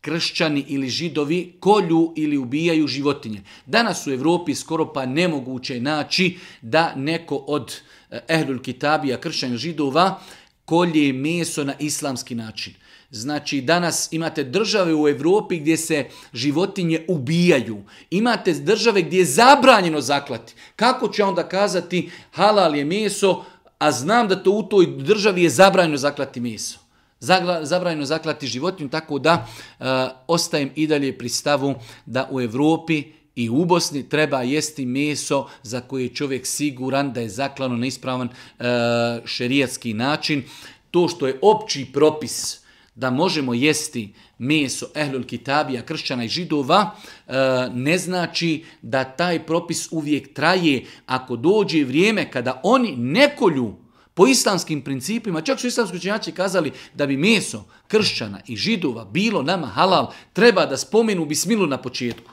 kršćani ili židovi kolju ili ubijaju životinje. Danas u Europi skoro pa nemoguće naći da neko od eh, Ehlul Kitabija, kršćan židova, kolje meso na islamski način. Znači, danas imate države u Europi gdje se životinje ubijaju. Imate države gdje je zabranjeno zaklati. Kako će onda kazati halal je meso, a znam da to u toj državi je zabranjeno zaklati meso? Zabranjeno zaklati životinju, tako da e, ostajem i dalje pri stavu da u Europi i u Bosni treba jesti meso za koje je čovjek siguran da je zaklano na ispravan e, šerijatski način. To što je opći propis da možemo jesti meso ehlul kitabija, kršćana i židova, e, ne znači da taj propis uvijek traje. Ako dođe vrijeme kada oni ne kolju po islamskim principima, čak su islamski činjači kazali da bi meso kršćana i židova bilo nama halal, treba da spomenu bismilu na početku.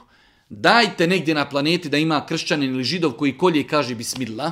Dajte negdje na planeti da ima kršćanin ili židov koji kolje kaže bismila,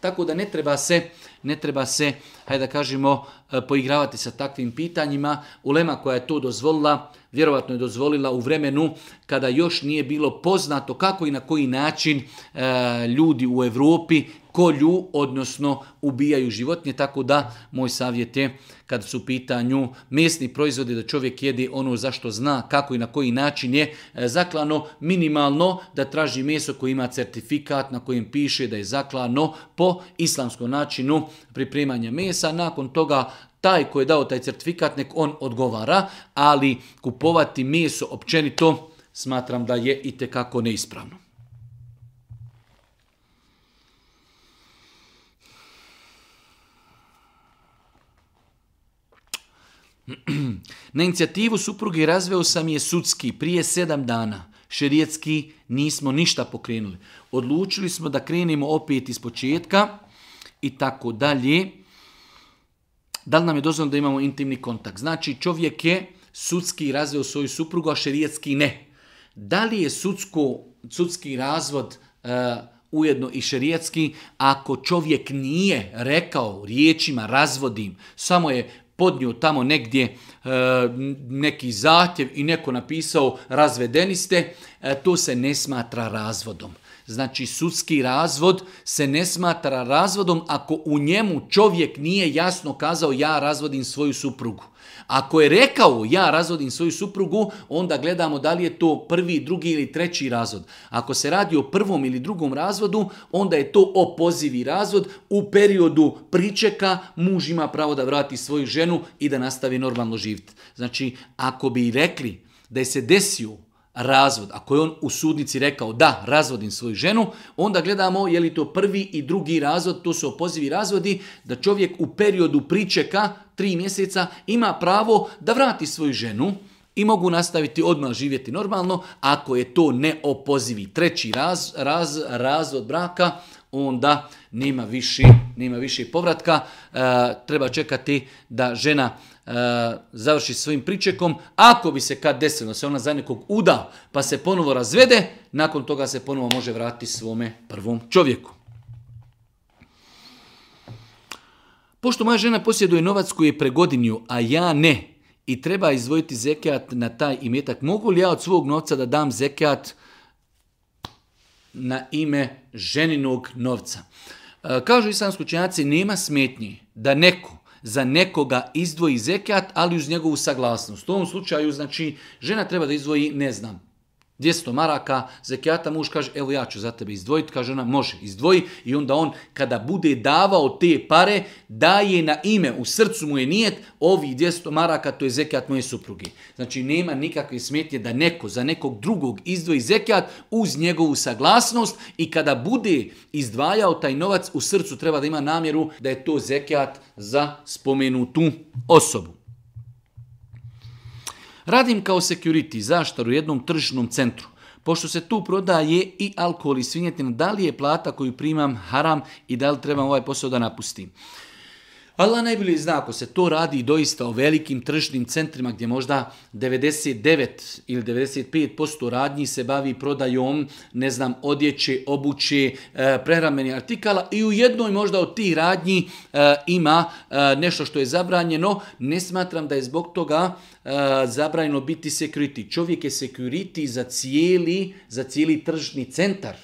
tako da ne treba se ne treba se, hajde da kažemo, e, poigravati sa takvim pitanjima. Ulema koja je to dozvolila, vjerovatno je dozvolila u vremenu kada još nije bilo poznato kako i na koji način e, ljudi u Europi kolju, odnosno ubijaju životinje, tako da moj savjet je kad su u pitanju mesni proizvodi da čovjek jede ono zašto zna kako i na koji način je e, zaklano, minimalno da traži meso koje ima certifikat na kojem piše da je zaklano po islamskom načinu pripremanje mesa, nakon toga taj koji je dao taj certifikat, nek on odgovara, ali kupovati meso općenito smatram da je i tekako neispravno. Na inicijativu supruge razveo sam je sudski prije sedam dana. Šerijetski nismo ništa pokrenuli. Odlučili smo da krenimo opet iz početka i tako dalje. Da li nam je dozvoljeno da imamo intimni kontakt? Znači, čovjek je sudski razveo svoju suprugu, a šerijetski ne. Da li je sudsko, sudski razvod e, ujedno i šerijetski, ako čovjek nije rekao riječima razvodim, samo je podnio tamo negdje e, neki zahtjev i neko napisao razvedeni ste, e, to se ne smatra razvodom. Znači sudski razvod se ne smatra razvodom ako u njemu čovjek nije jasno kazao ja razvodim svoju suprugu. Ako je rekao ja razvodim svoju suprugu, onda gledamo da li je to prvi, drugi ili treći razvod. Ako se radi o prvom ili drugom razvodu, onda je to opozivi razvod. U periodu pričeka muž ima pravo da vrati svoju ženu i da nastavi normalno živjeti. Znači, ako bi rekli da je se desio razvod. Ako je on u sudnici rekao da, razvodim svoju ženu, onda gledamo je li to prvi i drugi razvod, to su opozivi razvodi, da čovjek u periodu pričeka, tri mjeseca, ima pravo da vrati svoju ženu, i mogu nastaviti odmah živjeti normalno. Ako je to neopozivi treći raz, razvod braka, onda nema više, nema više povratka. E, treba čekati da žena E, završi svojim pričekom. Ako bi se kad desilo se ona za nekog uda pa se ponovo razvede, nakon toga se ponovo može vratiti svome prvom čovjeku. Pošto moja žena posjeduje novac koji je pregodinju, a ja ne, i treba izdvojiti zekijat na taj imetak, mogu li ja od svog novca da dam zekijat na ime ženinog novca? E, kažu islamski učenjaci, nema smetnji da neko za nekoga izdvoji zekat, ali uz njegovu saglasnost. U ovom slučaju, znači, žena treba da izdvoji, ne znam, 200 maraka, zekijata muž kaže, evo ja ću za tebe izdvojiti, kaže ona, može, izdvoji. I onda on, kada bude davao te pare, daje na ime, u srcu mu je nijet, ovih 200 maraka, to je zekijat moje supruge. Znači, nema nikakve smetnje da neko za nekog drugog izdvoji zekijat uz njegovu saglasnost i kada bude izdvajao taj novac, u srcu treba da ima namjeru da je to zekijat za spomenutu osobu. Radim kao security zaštar u jednom tržišnom centru. Pošto se tu prodaje i alkohol i svinjetina, da li je plata koju primam haram i da li trebam ovaj posao da napustim? Allah najbolje zna ako se to radi doista o velikim tržnim centrima gdje možda 99 ili 95% radnji se bavi prodajom, ne znam, odjeće, obuće, e, prehrambenih artikala i u jednoj možda od tih radnji e, ima e, nešto što je zabranjeno. Ne smatram da je zbog toga zabranjeno biti security. Čovjek je security za cijeli, za cijeli tržni centar.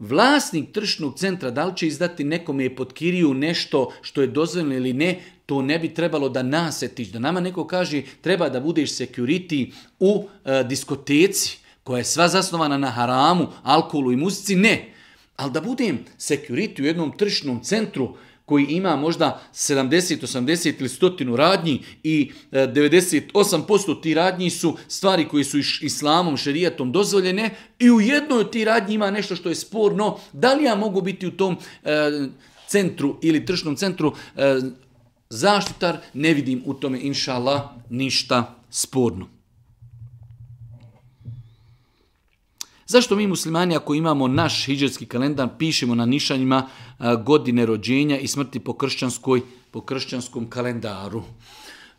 Vlasnik tršnog centra, da li će izdati nekome pod kiriju nešto što je dozvoljeno ili ne, to ne bi trebalo da nasetiš. Da nama neko kaže treba da budeš security u e, diskoteci koja je sva zasnovana na haramu, alkoholu i muzici, ne. Ali da budem security u jednom tršnom centru koji ima možda 70, 80 ili 100 radnji i 98% e, ti radnji su stvari koje su islamom, šerijatom dozvoljene i u jednoj od ti radnji ima nešto što je sporno. Da li ja mogu biti u tom e, centru ili tržnom centru e, zaštitar? Ne vidim u tome, inšala, ništa sporno. Zašto mi muslimani ako imamo naš hijđarski kalendar pišemo na nišanjima e, godine rođenja i smrti po, po kršćanskom kalendaru?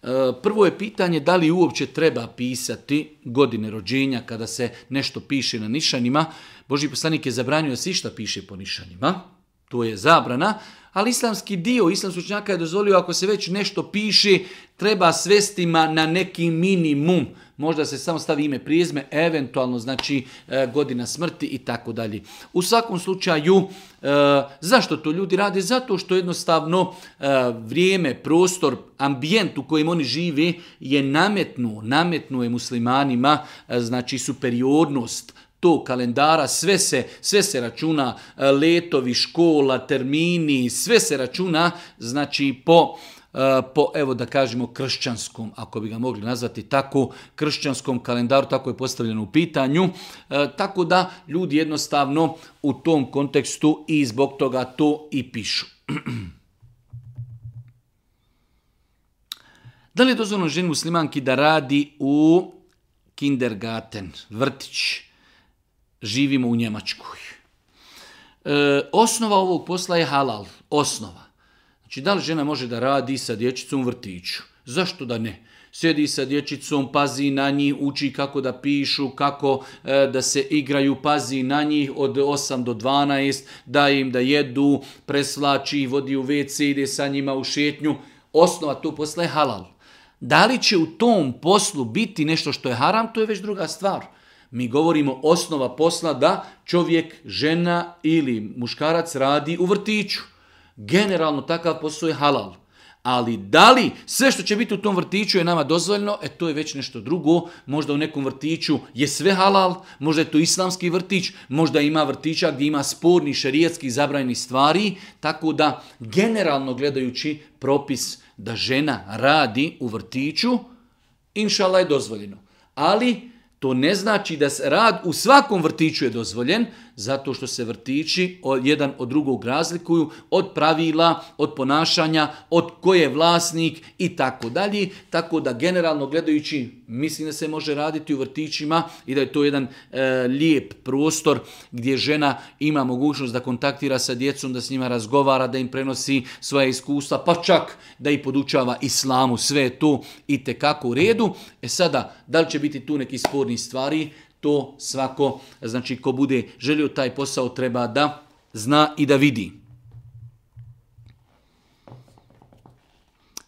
E, prvo je pitanje da li uopće treba pisati godine rođenja kada se nešto piše na nišanjima. Boži poslanik je zabranio da se išta piše po nišanjima. To je zabrana, ali islamski dio, islamski učenjaka je dozvolio ako se već nešto piše, treba svestima na neki minimum. Možda se samo stavi ime prijezme, eventualno znači e, godina smrti i tako dalje. U svakom slučaju, e, zašto to ljudi rade? Zato što jednostavno e, vrijeme, prostor, ambijent u kojem oni žive je nametnuo, nametnuo je muslimanima znači superiornost to kalendara, sve se, sve se računa, e, letovi, škola, termini, sve se računa, znači po e, po, evo da kažemo, kršćanskom, ako bi ga mogli nazvati tako, kršćanskom kalendaru, tako je postavljeno u pitanju, e, tako da ljudi jednostavno u tom kontekstu i zbog toga to i pišu. da li je dozvoljno ženi muslimanki da radi u kindergarten, vrtić? živimo u Njemačkoj. E, osnova ovog posla je halal. Osnova. Znači, da li žena može da radi sa dječicom u vrtiću? Zašto da ne? Sjedi sa dječicom, pazi na njih, uči kako da pišu, kako e, da se igraju, pazi na njih od 8 do 12, daje im da jedu, preslači, vodi u WC, ide sa njima u šetnju. Osnova tu posla je halal. Da li će u tom poslu biti nešto što je haram, to je već druga stvar. Mi govorimo osnova posla da čovjek, žena ili muškarac radi u vrtiću. Generalno takav posao je halal. Ali da li sve što će biti u tom vrtiću je nama dozvoljeno, e to je već nešto drugo. Možda u nekom vrtiću je sve halal, možda je to islamski vrtić, možda ima vrtića gdje ima sporni šerijetski zabrajni stvari, tako da generalno gledajući propis da žena radi u vrtiću, inšala je dozvoljeno. Ali to ne znači da rad u svakom vrtiću je dozvoljen, zato što se vrtići jedan od drugog razlikuju od pravila, od ponašanja, od koje je vlasnik i tako dalje. Tako da generalno gledajući mislim da se može raditi u vrtićima i da je to jedan e, lijep prostor gdje žena ima mogućnost da kontaktira sa djecom, da s njima razgovara, da im prenosi svoje iskustva, pa čak da i podučava islamu. Sve je to i tekako u redu. E sada, da li će biti tu neki sporni stvari? to svako, znači ko bude želio taj posao treba da zna i da vidi.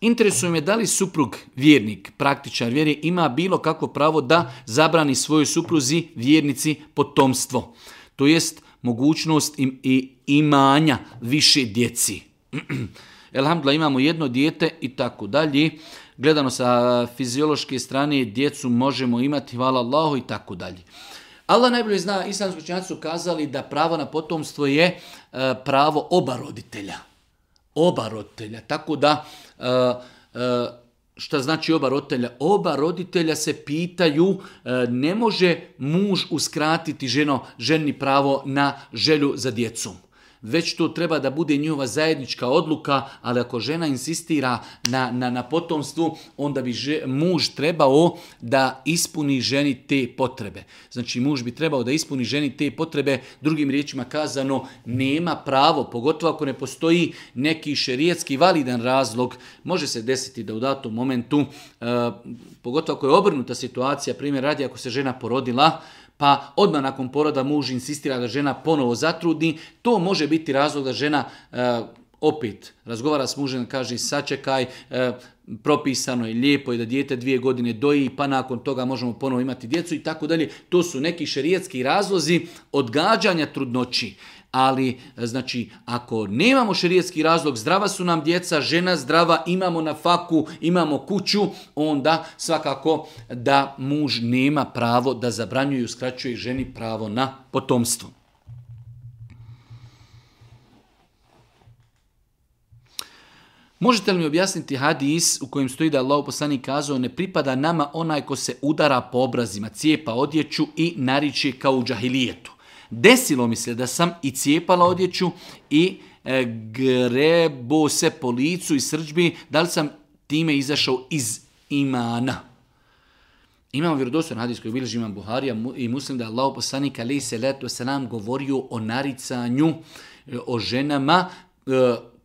Interesuje me da li suprug vjernik, praktičar vjere, ima bilo kako pravo da zabrani svojoj supruzi vjernici potomstvo. To jest mogućnost im, i imanja više djeci. Elhamdla imamo jedno dijete i tako dalje gledano sa fiziološke strane djecu možemo imati, hvala Allahu i tako dalje. Allah najbolje zna, islamski učenjaci su kazali da pravo na potomstvo je e, pravo oba roditelja. Oba roditelja. Tako da, e, e, šta znači oba roditelja? Oba roditelja se pitaju, ne može muž uskratiti ženo, ženi pravo na želju za djecom već to treba da bude njova zajednička odluka, ali ako žena insistira na, na, potomstvu, onda bi muž trebao da ispuni ženi te potrebe. Znači, muž bi trebao da ispuni ženi te potrebe, drugim riječima kazano, nema pravo, pogotovo ako ne postoji neki šerijetski validan razlog. Može se desiti da u datom momentu, eh, pogotovo ako je obrnuta situacija, primjer radi ako se žena porodila, pa odmah nakon poroda muž insistira da žena ponovo zatrudni, to može biti razlog da žena e, opet razgovara s mužem, kaže sačekaj, e, propisano je lijepo je da dijete dvije godine doji, pa nakon toga možemo ponovo imati djecu i tako dalje. To su neki šerijetski razlozi odgađanja trudnoći ali e, znači ako nemamo šerijetski razlog, zdrava su nam djeca, žena zdrava, imamo na faku, imamo kuću, onda svakako da muž nema pravo da zabranjuje i uskraćuje ženi pravo na potomstvo. Možete li mi objasniti hadis u kojem stoji da je Allah poslani kazao ne pripada nama onaj ko se udara po obrazima, cijepa odjeću i nariče kao u džahilijetu. Desilo mi se da sam i cijepala odjeću i e, grebo se po licu i srđbi, da li sam time izašao iz imana. Imamo vjerodostan hadis koji obilježi, imam Buharija i muslim da je Allah poslanik alaih salatu selam govorio o naricanju, e, o ženama e,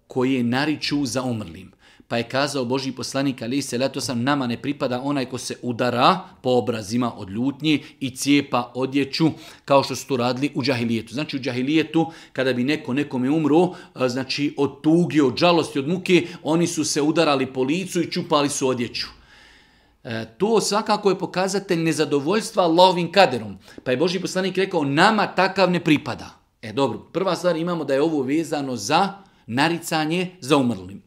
koje nariču za umrlim. Pa je kazao Boži poslanik ali se leto sam nama ne pripada onaj ko se udara po obrazima od ljutnje i cijepa odjeću kao što su to radili u džahilijetu. Znači u džahilijetu kada bi neko nekome umro, znači od tugi, od žalosti, od muke, oni su se udarali po licu i čupali su odjeću. E, to svakako je pokazatelj nezadovoljstva lovim kaderom. Pa je Boži poslanik rekao nama takav ne pripada. E dobro, prva stvar imamo da je ovo vezano za naricanje za umrlim.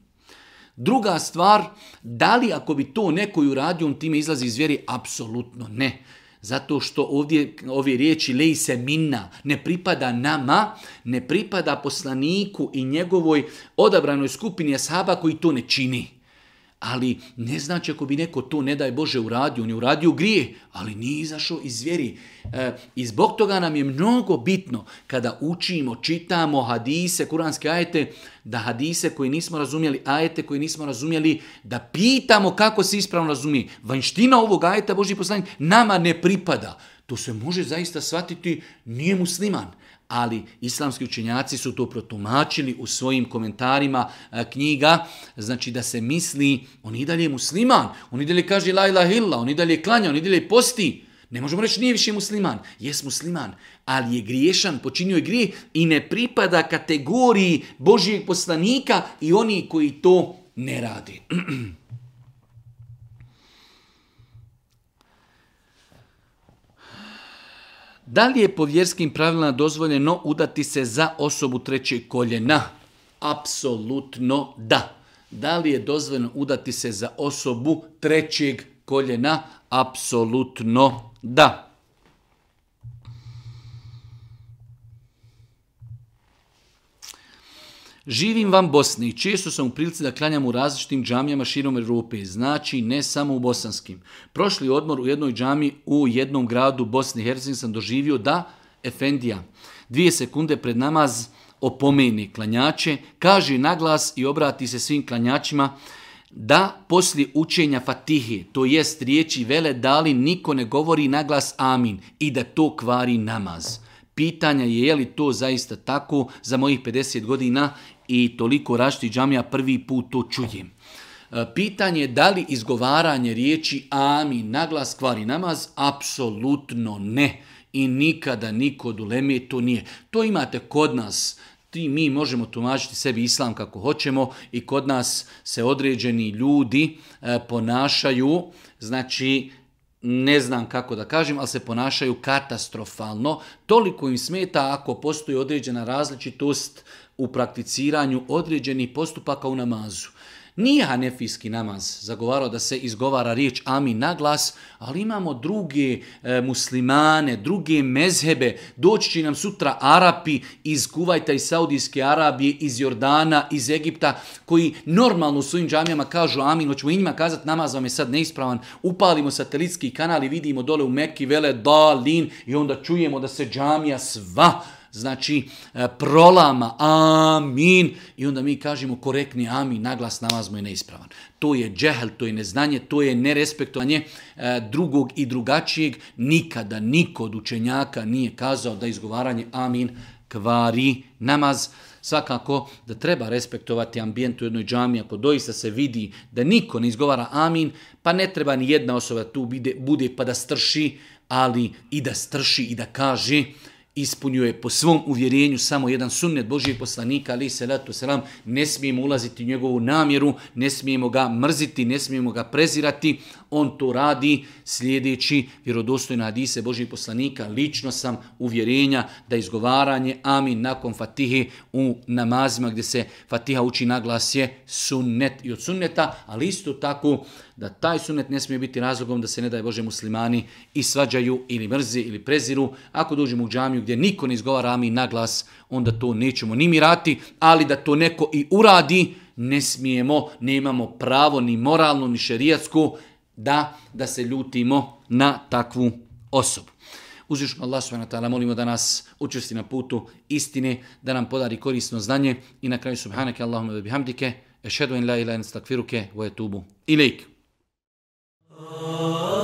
Druga stvar, da li ako bi to neko i uradio, on time izlazi iz vjeri? Apsolutno ne. Zato što ovdje ove riječi lej se minna ne pripada nama, ne pripada poslaniku i njegovoj odabranoj skupini ashaba koji to ne čini. Ali ne znači ako bi neko to, ne daj Bože, uradio, on je uradio grije, ali nije izašao iz vjeri. E, I zbog toga nam je mnogo bitno kada učimo, čitamo hadise, kuranske ajete, da hadise koje nismo razumjeli, ajete koje nismo razumjeli, da pitamo kako se ispravno razumije. Vanština ovog ajeta, Boži poslanik, nama ne pripada. To se može zaista shvatiti, nije musliman ali islamski učenjaci su to protumačili u svojim komentarima e, knjiga, znači da se misli, on i dalje je musliman, on i dalje kaže la ilaha illa, on i dalje klanja, on i dalje posti, ne možemo reći nije više musliman. Jes musliman, ali je griješan, počinio je grije i ne pripada kategoriji Božijeg poslanika i oni koji to ne radi. Da li je po vjerskim pravilima dozvoljeno udati se za osobu trećeg koljena? Apsolutno da. Da li je dozvoljeno udati se za osobu trećeg koljena? Apsolutno da. Živim vam Bosni i često sam u prilici da klanjam u različitim džamijama širom Europe, znači ne samo u bosanskim. Prošli odmor u jednoj džami u jednom gradu Bosni i Hercegovine sam doživio da Efendija dvije sekunde pred namaz opomeni klanjače, kaže naglas i obrati se svim klanjačima da poslije učenja fatihe, to jest riječi vele dali, niko ne govori naglas amin i da to kvari namaz. Pitanja je je li to zaista tako za mojih 50 godina i toliko rašti džamija prvi put to čujem. E, pitanje je da li izgovaranje riječi amin naglas kvari namaz, apsolutno ne. I nikada niko duleme to nije. To imate kod nas ti mi možemo tumačiti sebi islam kako hoćemo i kod nas se određeni ljudi e, ponašaju, znači ne znam kako da kažem, ali se ponašaju katastrofalno. Toliko im smeta ako postoji određena različitost u prakticiranju određenih postupaka u namazu. Nije hanefijski namaz zagovarao da se izgovara riječ amin na glas, ali imamo druge e, muslimane, druge mezhebe. Doći će nam sutra Arapi iz Kuvajta, iz Saudijske Arabije, iz Jordana, iz Egipta, koji normalno u svojim džamijama kažu amin, hoćemo njima kazati namaz vam je sad neispravan, upalimo satelitski kanal i vidimo dole u Mekki vele dalin i onda čujemo da se džamija sva znači e, prolama, amin, i onda mi kažemo korektni amin, naglas namazmo je neispravan. To je džehel, to je neznanje, to je nerespektovanje e, drugog i drugačijeg. Nikada niko od učenjaka nije kazao da izgovaranje amin kvari namaz. Svakako da treba respektovati ambijent u jednoj džami ako doista se vidi da niko ne izgovara amin, pa ne treba ni jedna osoba tu bude, bude pa da strši, ali i da strši i da kaže je po svom uvjerenju samo jedan sunnet Božijeg poslanika, ali se ratu selam, ne smijemo ulaziti u njegovu namjeru, ne smijemo ga mrziti, ne smijemo ga prezirati, on to radi sljedeći vjerodostojne hadise Božijeg poslanika, lično sam uvjerenja da izgovaranje amin nakon fatihe u namazima gdje se fatiha uči naglas je sunnet i od sunneta, ali isto tako da taj sunet ne smije biti razlogom da se ne daj Bože muslimani i svađaju ili mrzi ili preziru. Ako dođemo u džamiju gdje niko ne izgovara amin na glas, onda to nećemo ni mirati, ali da to neko i uradi, ne smijemo, nemamo pravo ni moralno ni šerijatsko da, da se ljutimo na takvu osobu. Uzvišno Allah ta'ala, molimo da nas učesti na putu istine, da nam podari korisno znanje i na kraju subhanake Allahumma bihamdike, ešhedu en la ilaha illa Oh.